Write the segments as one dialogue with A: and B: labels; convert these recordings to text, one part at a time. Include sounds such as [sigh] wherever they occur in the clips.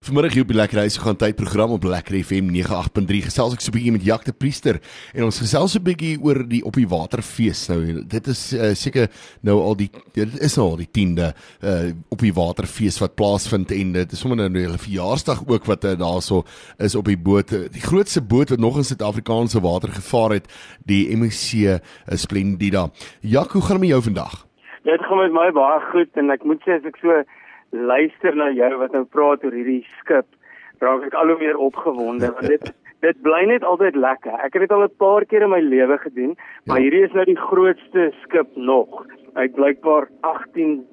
A: Vanmiddag hier op die Lekker Huis gaan tyd program op Lekker FM 98.3 gesels ek so 'n bietjie met Jacques de Priester en ons gesels 'n bietjie oor die op die waterfees nou. Dit is uh, seker nou al die dit is nou al die 10de uh, op die waterfees wat plaasvind en dit is sommer nou 'n verjaarsdag ook wat uh, daarso is op die boot. Die grootste boot wat nog in Suid-Afrikaanse water gevaar het die MSC uh, Splendida. Jacques hoe gaan dit met jou vandag?
B: Dit gaan met my baie goed en ek moet sê as ek so luister na jou wat nou praat oor hierdie skip, raak ek al hoe meer opgewonde want dit [laughs] dit bly net altyd lekker. Ek het dit al 'n paar keer in my lewe gedoen, maar ja. hierdie is nou die grootste skip nog. Hy blykbaar 18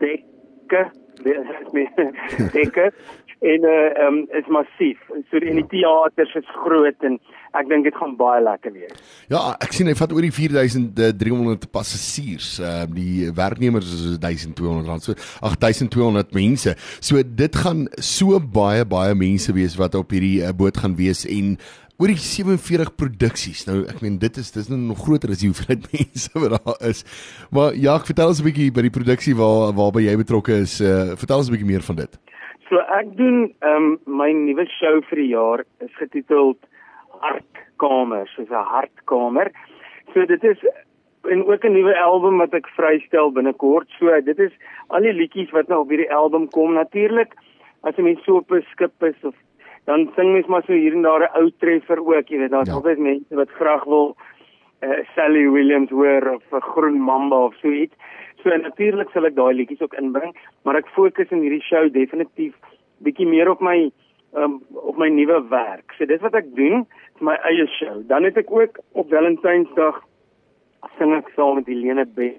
B: dekke, [laughs] dekke en uh um, is massief. So in die teaters is groot en ek dink dit gaan baie lekker wees.
A: Ja, ek sien hy vat oor die 4300 passasiers. Ehm uh, die werknemers is 1200 rand. So 8200 mense. So dit gaan so baie baie mense wees wat op hierdie uh, boot gaan wees en oor die 47 produksies. Nou ek meen dit is dis nog groter as die hoeveelheid [laughs] mense wat daar is. Maar ja, ek vertel ons 'n bietjie by die produksie waar waarby jy betrokke is. Uh, vertel ons 'n bietjie meer van dit.
B: So ek doen ehm um, my nuwe show vir die jaar is getiteld Hartkamer, soos 'n hartkamer. So dit is en ook 'n nuwe album wat ek vrystel binnekort. So dit is al die liedjies wat nou op hierdie album kom. Natuurlik as jy mens so op 'n skip is of dan sing mens maar so hier en daar 'n ou treffer ook, jy weet, daar's ja. altyd mense wat graag wil uh, Sally Williams hoor of 'n groen mamba of so iets. So natuurlik sal ek daai liedjies ook inbring, maar ek fokus in hierdie show definitief bietjie meer op my um, op my nuwe werk. So dis wat ek doen, is my eie show. Dan het ek ook op Valentynsdag sing ek saam met Helene B.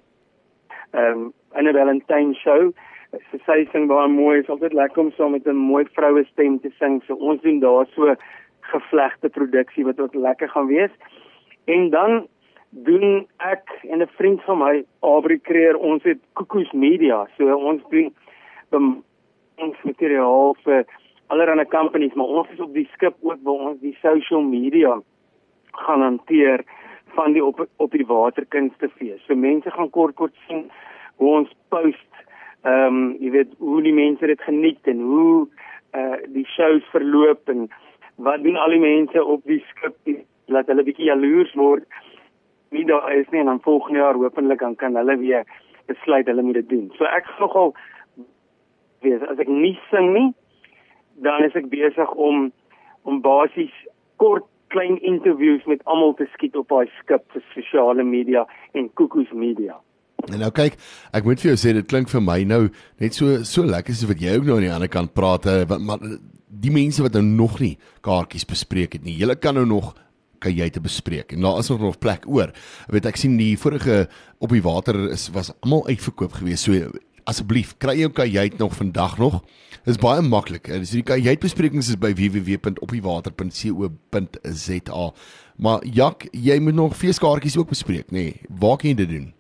B: Ehm um, 'n Valentine show. Sy sê sing baie mooi, is altyd lekker om saam met 'n mooi vroue stem te sing. So ons doen daar so gevlegte produksie wat ook lekker gaan wees. En dan doen ek en 'n vriend van my, Abri Creer, ons het Koekoes Media. So ons doen ons materiaal vir allerlei companies, maar ons is op die skip ook waar ons die social media gaan hanteer van die op op die waterkunstefees. So mense gaan kort kort sien hoe ons post ehm um, jy weet hoe die mense dit geniet en hoe uh die shows verloop en wat doen al die mense op die skip laat hulle bietjie jaloers word nie daar is nie en dan volgende jaar hopelik dan kan hulle weer besluit hulle moet dit doen. So ek nogal wees as ek nie sing nie, dan is ek besig om om basies kort klein interviews met almal te skiet op daai skip vir sosiale media en koekoes media.
A: En nou kyk, ek moet vir jou sê dit klink vir my nou net so so lekker soos wat jy ook nou aan die ander kant praat, maar die mense wat nou nog nie kaartjies bespreek het nie. Julle kan nou nog kan jy te bespreek en daar is nog nog plek oor. Ek weet ek sien die vorige op die water is was almal uitverkoop geweest. So asseblief kry jou kajuit nog vandag nog. Dit is baie maklik. Dis die kajuitbesprekings is by www.opdiewater.co.za. Maar Jak, jy moet nog feeskaartjies ook bespreek, nê? Nee. Waar kan jy dit doen?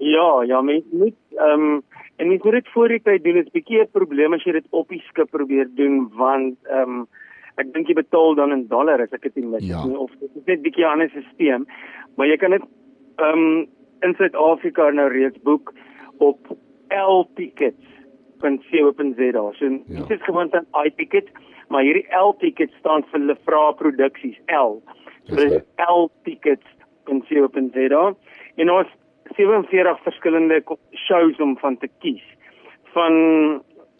B: Ja, ja, mens moet ehm um, en mens moet dit voor die tyd doen. Dit is 'n bietjie 'n probleem as jy dit op die skip probeer doen want ehm um, ek dink jy betaal dan in dollar as ek dit nie mis ja. of dit is net 'n bietjie 'n ander stelsel. Maar jy kan dit ehm um, in Suid-Afrika nou reeds boek op ltickets.co.za so ja. dit is gewoon 'n i-ticket maar hierdie l-ticket staan vir Lefra Produksies L. So dit is ltickets.co.za en ons 47 verskillende shows om van te kies. Van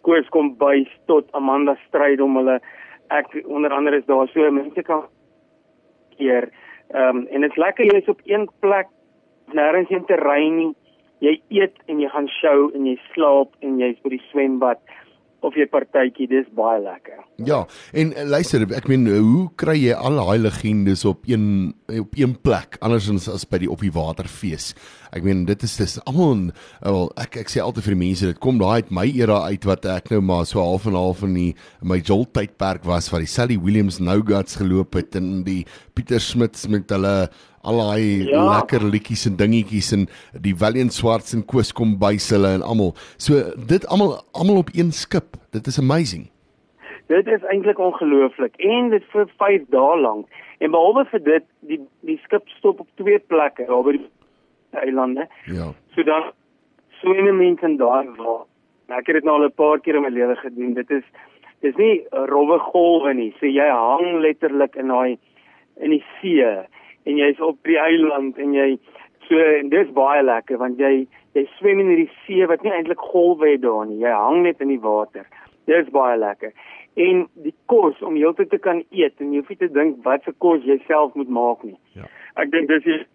B: Koos kom by tot Amanda stryd om hulle ek onder andere is daar so mense kan keer. Ehm um, en dit is lekker jy is op een plek nêrens in terrein nie. Jy eet en jy gaan show en jy slaap en jy's by die swembad of jy partytjie, dis baie lekker.
A: Ja, en uh, luister, ek meen hoe kry jy al daai legendes op een op een plek andersins as by die op die waterfees? Ek meen dit is dis almal wel ek ek sê altyd vir die mense dit kom daai uit my era uit wat ek nou maar so half en half in die my Joel tydperk was waar die Sally Williams No Guts geloop het en die Pieter Smits met hulle al daai ja. lekker liedjies en dingetjies en die Valiant Swarts en Koos kom bys hulle en almal. So dit almal almal op een skip. Dit is amazing.
B: Dit is eintlik ongelooflik en dit vir 5 dae lank. En behalwe vir dit, die die skip stop op twee plekke daar by die eilande.
A: Ja.
B: So dan swem mense in daai waar. Ek het dit nou al 'n paar keer in my lewe gedoen. Dit is dis nie rowwe golwe nie. So jy hang letterlik in daai in die see en jy's op die eiland en jy so en dis baie lekker want jy jy swem in hierdie see wat nie eintlik golwe het daar nie. Jy hang net in die water. Dis baie lekker. En die kos om heeltyd te kan eet en jy hoef nie te dink wat se kos jy self moet maak nie.
A: Ja.
B: Ek dink dis is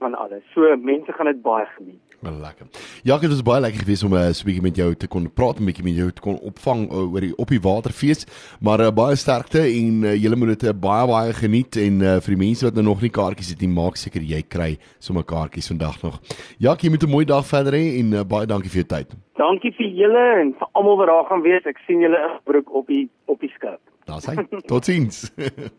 B: van alles. So mense gaan dit baie geniet.
A: Wel lekker. Ja, dit was baie lekker geweest om 'n uh, bietjie met jou te kon praat, 'n bietjie met jou te kon opvang uh, oor die op die waterfees. Maar uh, baie sterkte en uh, julle moet dit uh, baie baie geniet en uh, vir die mense wat nou nog nie kaartjies het nie, maak seker jy kry sommer kaartjies vandag nog. Ja, jy moet 'n mooi dag verder hê en uh, baie dankie vir jou tyd.
B: Dankie vir julle en vir almal wat daar gaan wees. Ek sien julle in Broek op die op die skip.
A: Daar's hy. Totsiens. [laughs]